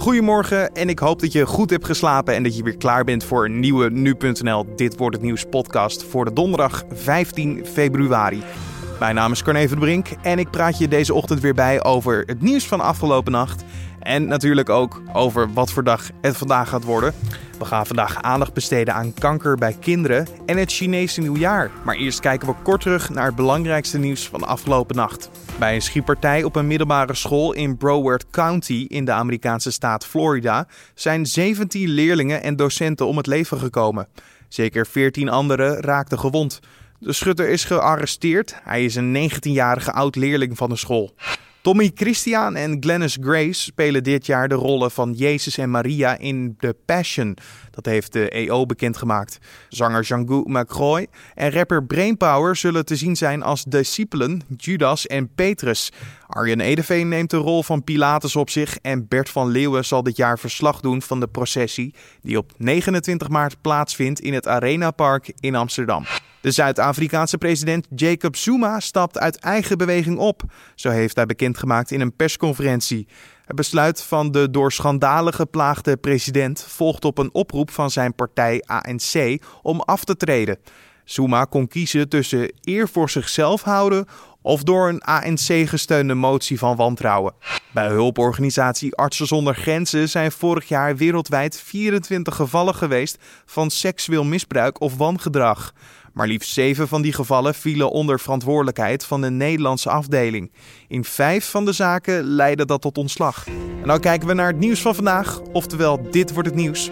Goedemorgen en ik hoop dat je goed hebt geslapen en dat je weer klaar bent voor een nieuwe Nu.nl Dit Wordt Het Nieuws podcast voor de donderdag 15 februari. Mijn naam is Carne van Brink en ik praat je deze ochtend weer bij over het nieuws van afgelopen nacht. En natuurlijk ook over wat voor dag het vandaag gaat worden. We gaan vandaag aandacht besteden aan kanker bij kinderen en het Chinese nieuwjaar. Maar eerst kijken we kort terug naar het belangrijkste nieuws van de afgelopen nacht. Bij een schietpartij op een middelbare school in Broward County in de Amerikaanse staat Florida zijn 17 leerlingen en docenten om het leven gekomen. Zeker 14 anderen raakten gewond. De schutter is gearresteerd. Hij is een 19-jarige oud-leerling van de school. Tommy Christian en Glennis Grace spelen dit jaar de rollen van Jezus en Maria in The Passion. Dat heeft de EO bekendgemaakt. Zanger Django McCroy en rapper Brainpower zullen te zien zijn als discipelen Judas en Petrus. Arjen Edeveen neemt de rol van Pilatus op zich en Bert van Leeuwen zal dit jaar verslag doen van de processie die op 29 maart plaatsvindt in het Arena Park in Amsterdam. De Zuid-Afrikaanse president Jacob Zuma stapt uit eigen beweging op. Zo heeft hij bekendgemaakt in een persconferentie. Het besluit van de door schandalen geplaagde president volgt op een oproep van zijn partij ANC om af te treden. Zuma kon kiezen tussen eer voor zichzelf houden of door een ANC-gesteunde motie van wantrouwen. Bij hulporganisatie Artsen zonder Grenzen zijn vorig jaar wereldwijd 24 gevallen geweest van seksueel misbruik of wangedrag. Maar liefst zeven van die gevallen vielen onder verantwoordelijkheid van de Nederlandse afdeling. In vijf van de zaken leidde dat tot ontslag. En dan kijken we naar het nieuws van vandaag, oftewel dit wordt het nieuws.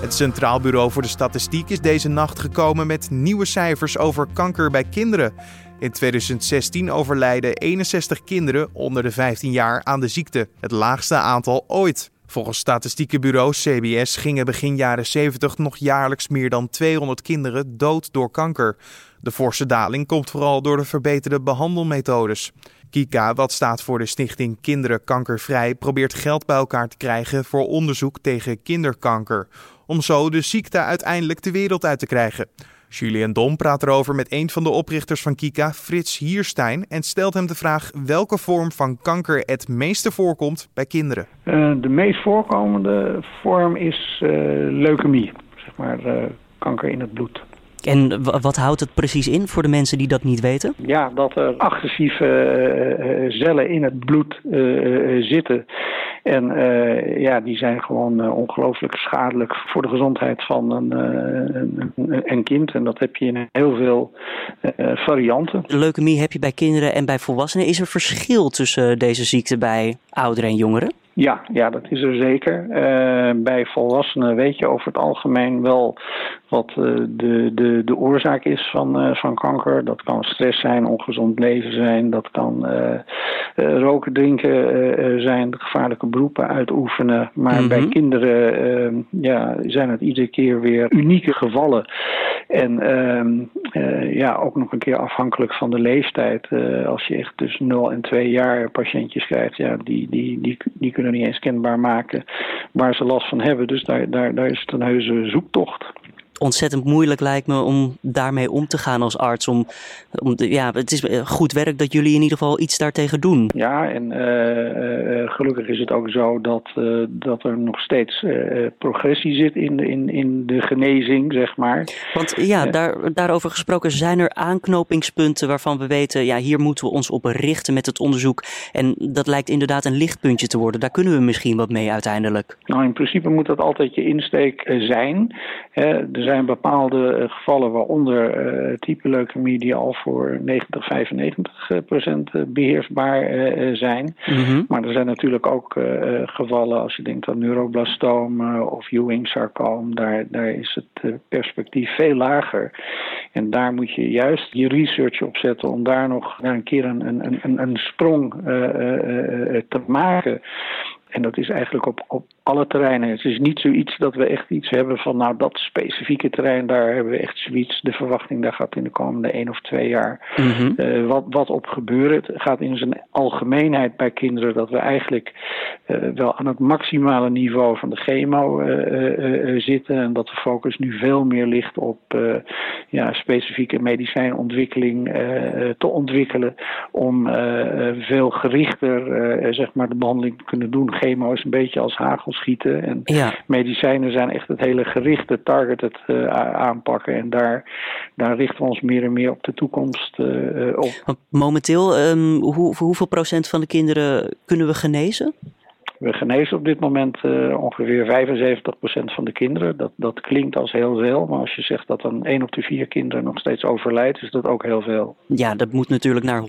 Het Centraal Bureau voor de Statistiek is deze nacht gekomen met nieuwe cijfers over kanker bij kinderen. In 2016 overlijden 61 kinderen onder de 15 jaar aan de ziekte, het laagste aantal ooit. Volgens statistieke bureau CBS gingen begin jaren 70 nog jaarlijks meer dan 200 kinderen dood door kanker. De forse daling komt vooral door de verbeterde behandelmethodes. Kika, wat staat voor de stichting Kinderen Kankervrij, probeert geld bij elkaar te krijgen voor onderzoek tegen kinderkanker. Om zo de ziekte uiteindelijk de wereld uit te krijgen. Julian Dom praat erover met een van de oprichters van Kika, Frits Hierstein, en stelt hem de vraag welke vorm van kanker het meeste voorkomt bij kinderen. Uh, de meest voorkomende vorm is uh, leukemie, zeg maar uh, kanker in het bloed. En wat houdt het precies in voor de mensen die dat niet weten? Ja, dat er agressieve cellen in het bloed zitten en uh, ja, die zijn gewoon uh, ongelooflijk schadelijk voor de gezondheid van een, uh, een, een, kind. En dat heb je in heel veel varianten. Leukemie heb je bij kinderen en bij volwassenen. Is er verschil tussen deze ziekte bij ouderen en jongeren? Ja, ja, dat is er zeker. Uh, bij volwassenen weet je over het algemeen wel wat uh, de, de, de oorzaak is van, uh, van kanker. Dat kan stress zijn, ongezond leven zijn, dat kan roken, drinken zijn, gevaarlijke beroepen uitoefenen. Maar mm -hmm. bij kinderen ehm, ja, zijn het iedere keer weer unieke gevallen. En ehm, ja, ook nog een keer afhankelijk van de leeftijd. als je echt tussen 0 en 2 jaar patiëntjes krijgt, ja, die, die, die, die kunnen niet eens kenbaar maken waar ze last van hebben. Dus daar, daar, daar is het een heuse zoektocht ontzettend moeilijk lijkt me om daarmee om te gaan als arts. Om, om ja, het is goed werk dat jullie in ieder geval iets daartegen doen. Ja, en uh, uh, gelukkig is het ook zo dat, uh, dat er nog steeds progressie zit in de, in, in de genezing, zeg maar. Want ja, daar, daarover gesproken, zijn er aanknopingspunten waarvan we weten, ja, hier moeten we ons op richten met het onderzoek. En dat lijkt inderdaad een lichtpuntje te worden. Daar kunnen we misschien wat mee uiteindelijk. Nou, in principe moet dat altijd je insteek zijn. er zijn zijn bepaalde eh, gevallen, waaronder uh, type leukemie, die al voor 90, 95 eh, procent beheersbaar zijn. Mm -hmm. Maar er zijn natuurlijk ook gevallen, als je denkt aan neuroblastoom of Ewing-sarcoom, daar, daar is het perspectief veel lager. En daar moet je juist je research op zetten om daar nog een keer een, een, een, een sprong te maken. En dat is eigenlijk op, op alle terreinen. Het is niet zoiets dat we echt iets hebben van, nou, dat specifieke terrein, daar hebben we echt zoiets. De verwachting, daar gaat in de komende één of twee jaar mm -hmm. uh, wat, wat op gebeuren. Het gaat in zijn algemeenheid bij kinderen dat we eigenlijk uh, wel aan het maximale niveau van de chemo uh, zitten. En dat de focus nu veel meer ligt op ja, specifieke medicijnontwikkeling te ontwikkelen. Om veel gerichter zeg maar, de behandeling te kunnen doen chemo is een beetje als hagelschieten. En medicijnen zijn echt het hele gerichte, targeted aanpakken. En daar, daar richten we ons meer en meer op de toekomst op. Momenteel, um, hoe, hoeveel procent van de kinderen kunnen we genezen? We genezen op dit moment uh, ongeveer 75% van de kinderen. Dat, dat klinkt als heel veel, maar als je zegt dat dan 1 op de 4 kinderen nog steeds overlijdt, is dat ook heel veel. Ja, dat moet natuurlijk naar 100%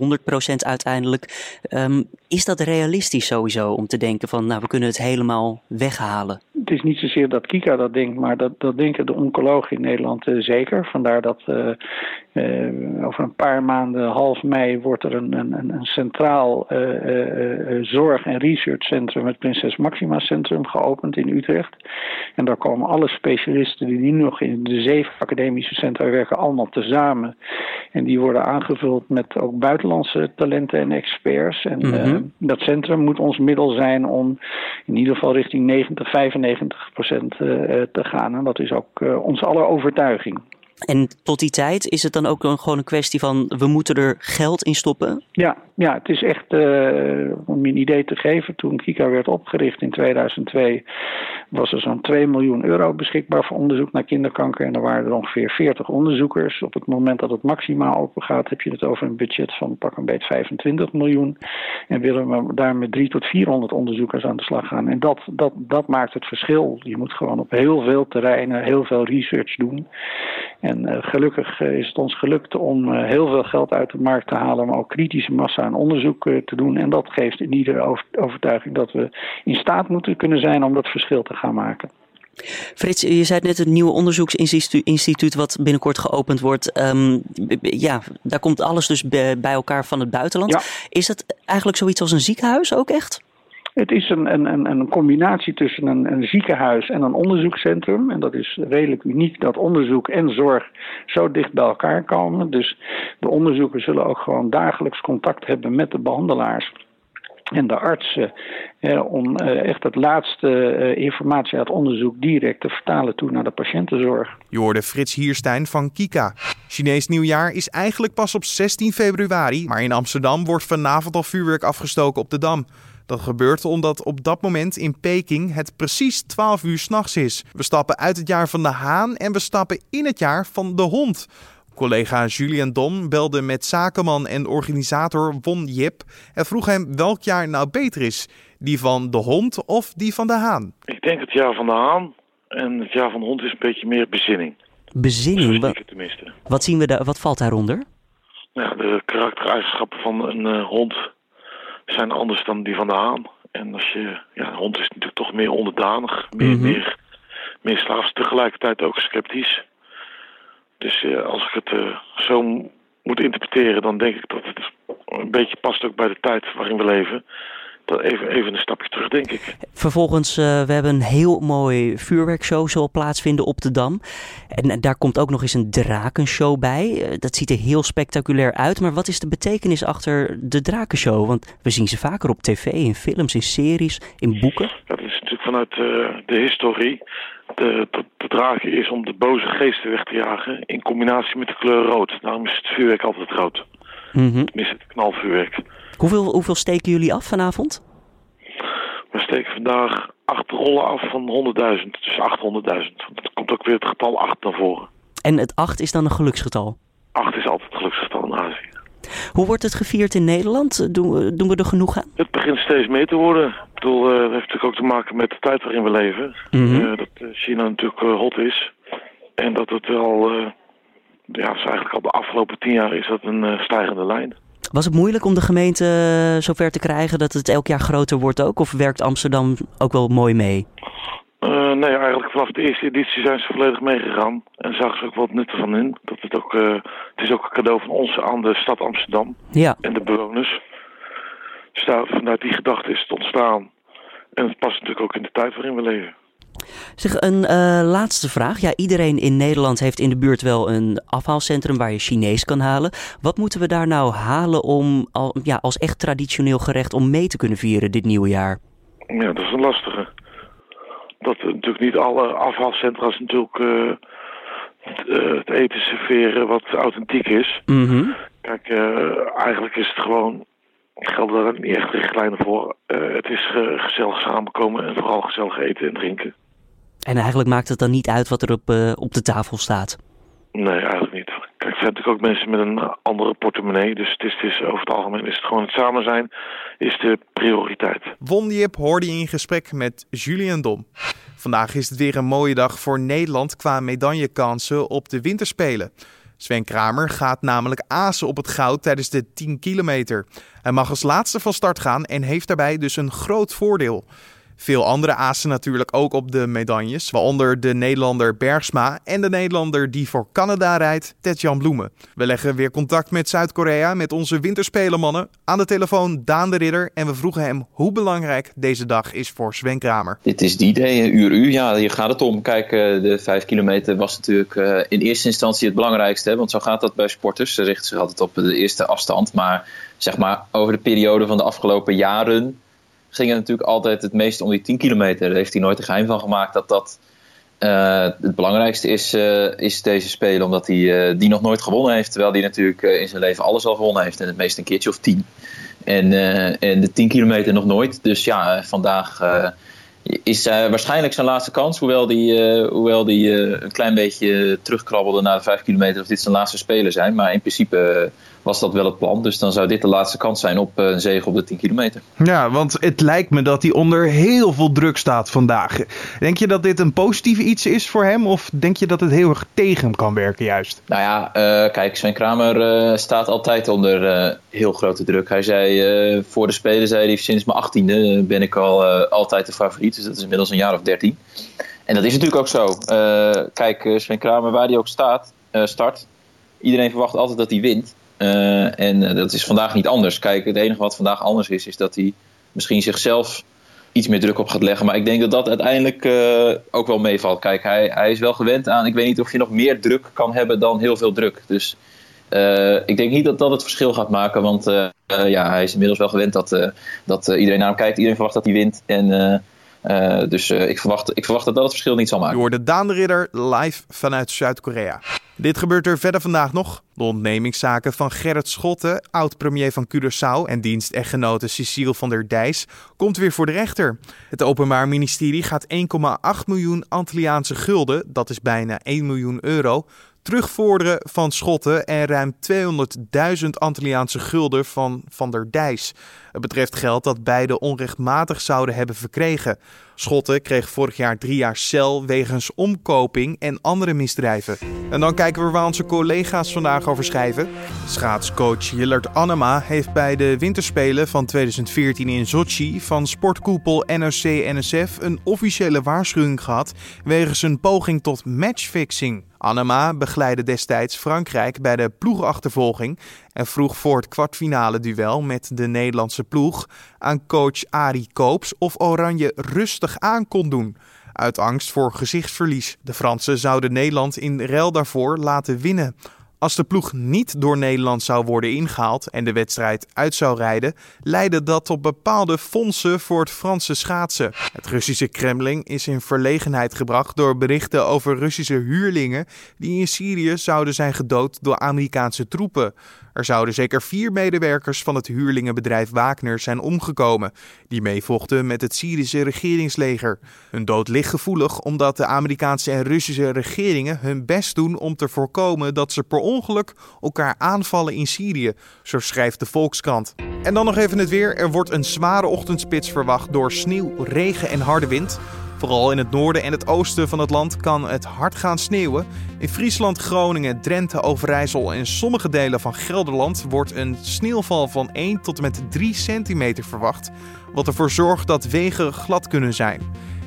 uiteindelijk. Um, is dat realistisch sowieso om te denken van, nou, we kunnen het helemaal weghalen? Het is niet zozeer dat Kika dat denkt, maar dat, dat denken de oncologen in Nederland uh, zeker. Vandaar dat uh, over een paar maanden, half mei, wordt er een, een, een centraal zorg- en researchcentrum, het Prinses Maxima Centrum, geopend in Utrecht. En daar komen alle specialisten die nu nog in de zeven academische centra werken, allemaal tezamen. En die worden aangevuld met ook buitenlandse talenten en experts. En mm dat centrum moet ons middel zijn om in ieder geval richting 90, 95 procent eh, eh, te gaan. En dat is ook onze aller overtuiging. En tot die tijd is het dan ook gewoon een kwestie van we moeten er geld in stoppen? Ja, ja het is echt, uh, om je een idee te geven, toen Kika werd opgericht in 2002 was er zo'n 2 miljoen euro beschikbaar voor onderzoek naar kinderkanker. En er waren er ongeveer 40 onderzoekers. Op het moment dat het maximaal open gaat, heb je het over een budget van pak een beetje 25 miljoen. En willen we daar met 3 tot 400 onderzoekers aan de slag gaan. En dat, dat, dat maakt het verschil. Je moet gewoon op heel veel terreinen heel veel research doen. En uh, gelukkig uh, is het ons gelukt om uh, heel veel geld uit de markt te halen, maar ook kritische massa aan onderzoek te doen. En dat geeft in iedere overtuiging dat we in staat moeten kunnen zijn om dat verschil te gaan maken. Frits, je zei net het nieuwe onderzoeksinstituut wat binnenkort geopend wordt. Um, ja, daar komt alles dus bij elkaar van het buitenland. Ja. Is dat eigenlijk zoiets als een ziekenhuis ook echt? Het is een, een, een combinatie tussen een, een, ziekenhuis en een onderzoekscentrum. En dat is redelijk uniek dat onderzoek en zorg zo dicht bij elkaar komen. Dus de onderzoekers zullen ook gewoon dagelijks contact hebben met de behandelaars en de artsen om eh, echt het laatste eh, informatie uit onderzoek direct te vertalen toe naar de patiëntenzorg. Je hoorde Frits Hierstein van Kika. Chinees nieuwjaar is eigenlijk pas op 16 februari, maar in Amsterdam wordt vanavond al vuurwerk afgestoken op de Dam. Dat gebeurt omdat op dat moment in Peking het precies 12 uur s'nachts is. We stappen uit het jaar van de haan en we stappen in het jaar van de hond. Collega Julian Don belde met zakenman en organisator Won Jip en vroeg hem welk jaar nou beter is. Die van de hond of die van de haan? Ik denk het jaar van de haan en het jaar van de hond is een beetje meer bezinning. Bezinning? Wat, tenminste. wat zien we daar, wat valt daaronder? Ja, de karaktereigenschappen van een uh, hond zijn anders dan die van de haan. En als je, ja, een hond is natuurlijk toch meer onderdanig, meer, mm -hmm. meer, meer slaafs, tegelijkertijd ook sceptisch. Dus uh, als ik het uh, zo moet interpreteren, dan denk ik dat het een beetje past ook bij de tijd waarin we leven. Even, even een stapje terug, denk ik. Vervolgens, uh, we hebben een heel mooi vuurwerkshow zal plaatsvinden op de Dam. En daar komt ook nog eens een drakenshow bij. dat ziet er heel spectaculair uit. Maar wat is de betekenis achter de drakenshow? Want we zien ze vaker op tv, in films, in series, in boeken. Dat is natuurlijk vanuit de historie te, te, dragen is om de boze geesten weg te jagen in combinatie met de kleur rood. Daarom is het vuurwerk altijd rood. Mm -hmm. Tenminste, het knalvuurwerk. Hoeveel, hoeveel steken jullie af vanavond? We steken vandaag acht rollen af van 100.000, dus 800.000. Dat komt ook weer het getal 8 naar voren. En het 8 is dan een geluksgetal? 8 is altijd het geluksgetal in Azië. Hoe wordt het gevierd in Nederland? Doen we, doen we er genoeg aan? Het begint steeds meer te worden. Ik bedoel, uh, dat heeft natuurlijk ook te maken met de tijd waarin we leven. Mm -hmm. uh, dat China natuurlijk uh, hot is. En dat het wel, ja, dus eigenlijk al de afgelopen tien jaar is dat een stijgende lijn. Was het moeilijk om de gemeente zover te krijgen dat het elk jaar groter wordt ook? Of werkt Amsterdam ook wel mooi mee? Uh, nee, eigenlijk vanaf de eerste editie zijn ze volledig meegegaan. En zagen ze ook wat nut van in. Dat het, ook, uh, het is ook een cadeau van ons aan de stad Amsterdam. Ja. En de bewoners. Dus daar, vanuit die gedachte is het ontstaan. En het past natuurlijk ook in de tijd waarin we leven. Zeg, een uh, laatste vraag. Ja, iedereen in Nederland heeft in de buurt wel een afhaalcentrum waar je Chinees kan halen. Wat moeten we daar nou halen om al, ja, als echt traditioneel gerecht om mee te kunnen vieren dit nieuwe jaar? Ja, dat is een lastige dat natuurlijk niet alle afvalcentra's natuurlijk uh, het eten serveren wat authentiek is. Mm -hmm. Kijk, eigenlijk is het gewoon gelden daar niet echt richtlijnen voor. het is gezellig samenkomen en vooral gezellig eten en drinken. En eigenlijk maakt het dan niet uit wat er op, op de tafel staat? Nee, eigenlijk niet. Kijk, er zijn natuurlijk ook mensen met een andere portemonnee. Dus het is, het is, over het algemeen is het gewoon het samen zijn is de prioriteit. Wondiep hoorde je in gesprek met Julian Dom. Vandaag is het weer een mooie dag voor Nederland qua medaillekansen op de winterspelen. Sven Kramer gaat namelijk azen op het goud tijdens de 10 kilometer. Hij mag als laatste van start gaan en heeft daarbij dus een groot voordeel. Veel andere asen natuurlijk ook op de medailles, waaronder de Nederlander Bergsma en de Nederlander die voor Canada rijdt, Ted-Jan Bloemen. We leggen weer contact met Zuid-Korea met onze winterspelermannen. Aan de telefoon Daan de Ridder en we vroegen hem hoe belangrijk deze dag is voor Sven Kramer. Dit is die day, uur u. Ja, hier gaat het om. Kijk, eh, de vijf kilometer was natuurlijk eh, in eerste instantie het belangrijkste, want zo gaat dat bij sporters. Ze richten zich altijd op de eerste afstand, maar zeg maar over de periode van de afgelopen jaren ging het natuurlijk altijd het meest om die 10 kilometer. Daar heeft hij nooit een geheim van gemaakt dat dat uh, het belangrijkste is, uh, is deze spelen. Omdat hij uh, die nog nooit gewonnen heeft. Terwijl hij natuurlijk in zijn leven alles al gewonnen heeft. En het meest een keertje of 10. En, en de 10 kilometer nog nooit. Dus ja, vandaag is waarschijnlijk zijn laatste kans. Hoewel die, hoewel die een klein beetje terugkrabbelde naar de 5 kilometer. Of dit zijn laatste spelen zijn. Maar in principe was dat wel het plan. Dus dan zou dit de laatste kans zijn op eh, een zege op de 10 kilometer. Ja, want het lijkt me dat hij onder heel veel druk staat vandaag. Denk je dat dit een positief iets is voor hem? Of denk je dat het heel erg tegen hem kan werken juist? Nou ja, uh, kijk, Sven Kramer uh, staat altijd onder heel grote druk. Hij zei voor de Spelen, zei hij, sinds mijn achttiende ben ik al altijd de favoriet. Dus dat is inmiddels een jaar of dertien. En dat is natuurlijk ook zo. kijk, Sven Kramer, waar hij ook staat, start. Iedereen verwacht altijd dat hij wint. En dat is vandaag niet anders. Kijk, het enige wat vandaag anders is, is dat hij misschien zichzelf iets meer druk op gaat leggen. Maar ik denk dat dat uiteindelijk ook wel meevalt. Kijk, hij, hij is wel gewend aan. Ik weet niet of je nog meer druk kan hebben dan heel veel druk. Dus ik denk niet dat dat het verschil gaat maken. Want ja, hij is inmiddels wel gewend dat, dat iedereen naar hem kijkt. Iedereen verwacht dat hij wint. En dus ik, verwacht, ik verwacht dat dat het verschil niet zal maken. Je hoorde Daan de Ridder live vanuit Zuid-Korea. Dit gebeurt er verder vandaag nog. De ontnemingszaken van Gerrit Schotten, oud-premier van Curaçao en dienstechtgenote Cecile van der Dijs, komt weer voor de rechter. Het Openbaar Ministerie gaat 1,8 miljoen Antilliaanse gulden, dat is bijna 1 miljoen euro, terugvorderen van Schotten en ruim 200.000 Antilliaanse gulden van Van der Dijs. Het betreft geld dat beide onrechtmatig zouden hebben verkregen. Schotten kreeg vorig jaar drie jaar cel wegens omkoping en andere misdrijven. En dan kijken we waar onze collega's vandaag over schrijven. Schaatscoach Jillard Annema heeft bij de winterspelen van 2014 in Sochi van sportkoepel NOC-NSF een officiële waarschuwing gehad wegens een poging tot matchfixing. Annema begeleidde destijds Frankrijk bij de ploegachtervolging en vroeg voor het kwartfinale duel met de Nederlandse ploeg aan coach Arie Koops of Oranje rustig aan kon doen. Uit angst voor gezichtsverlies. De Fransen zouden Nederland in ruil daarvoor laten winnen. Als de ploeg niet door Nederland zou worden ingehaald en de wedstrijd uit zou rijden, leidde dat tot bepaalde fondsen voor het Franse schaatsen. Het Russische Kremlin is in verlegenheid gebracht door berichten over Russische huurlingen die in Syrië zouden zijn gedood door Amerikaanse troepen. Er zouden zeker vier medewerkers van het huurlingenbedrijf Wagner zijn omgekomen, die meevochten met het Syrische regeringsleger. Hun dood ligt gevoelig omdat de Amerikaanse en Russische regeringen hun best doen om te voorkomen dat ze per ongeluk elkaar aanvallen in Syrië, zo schrijft de Volkskrant. En dan nog even het weer. Er wordt een zware ochtendspits verwacht door sneeuw, regen en harde wind. Vooral in het noorden en het oosten van het land kan het hard gaan sneeuwen. In Friesland, Groningen, Drenthe, Overijssel en sommige delen van Gelderland wordt een sneeuwval van 1 tot en met 3 centimeter verwacht, wat ervoor zorgt dat wegen glad kunnen zijn.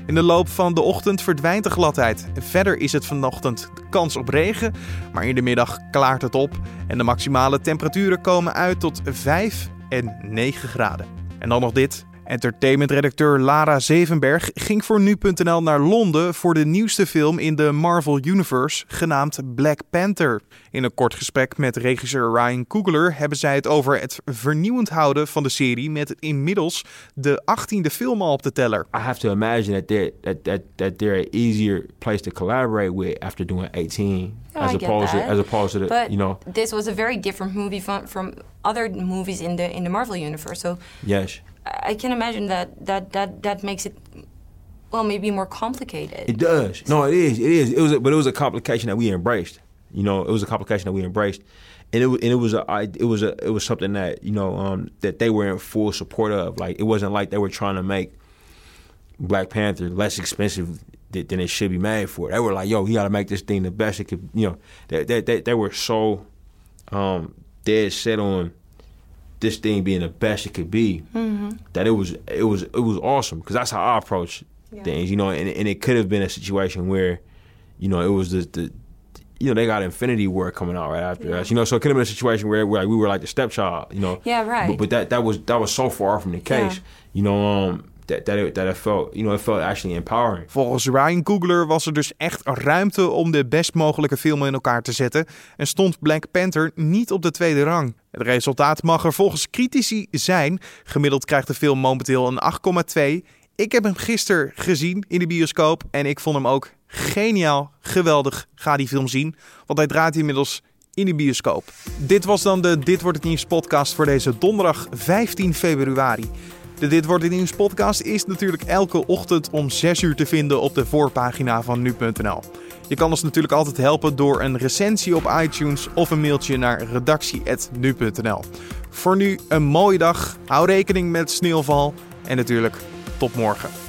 In de loop van de ochtend verdwijnt de gladheid. Verder is het vanochtend kans op regen, maar in de middag klaart het op en de maximale temperaturen komen uit tot 5 en 9 graden. En dan nog dit. Entertainmentredacteur Lara Zevenberg ging voor nu.nl naar Londen voor de nieuwste film in de Marvel Universe, genaamd Black Panther. In een kort gesprek met regisseur Ryan Coogler hebben zij het over het vernieuwend houden van de serie met inmiddels de 18e film al op de teller. I have to imagine that they're, that, that, that they're an easier place to collaborate with after doing 18 Oh, as opposed to as opposed to the But you know this was a very different movie from, from other movies in the in the Marvel universe. So yes I can imagine that that that that makes it well maybe more complicated. It does. No, it is. It is. It was, a, but it was a complication that we embraced. You know, it was a complication that we embraced, and it and it was a it was a it was something that you know um, that they were in full support of. Like it wasn't like they were trying to make Black Panther less expensive th- than it should be made for. They were like, yo, you got to make this thing the best it could. You know, they they they, they were so um, dead set on this thing being the best it could be that it was it was it was awesome because that's how I approach things, you know. And, and it could have been a situation where, you know, it was the, the you know they got Infinity War coming out right after us, you know. So it could have been a situation where, where like, we were like the stepchild, you know. Yeah, right. But, but that that was that was so far from the case, Yeah. you know. Um, you know, empowering. Volgens Ryan Coogler was er dus echt ruimte om de best mogelijke filmen in elkaar te zetten en stond Black Panther niet op de tweede rang. Het resultaat mag er volgens critici zijn. Gemiddeld krijgt de film momenteel een 8,2. Ik heb hem gisteren gezien in de bioscoop en ik vond hem ook geniaal, geweldig. Ga die film zien, want hij draait inmiddels in de bioscoop. Dit was dan de Dit wordt het nieuws podcast voor deze donderdag 15 februari. De Dit wordt het nieuws podcast is natuurlijk elke ochtend om 6 uur te vinden op de voorpagina van nu.nl. Je kan ons natuurlijk altijd helpen door een recensie op iTunes of een mailtje naar redactie@nu.nl. Voor nu een mooie dag. Hou rekening met sneeuwval en natuurlijk tot morgen.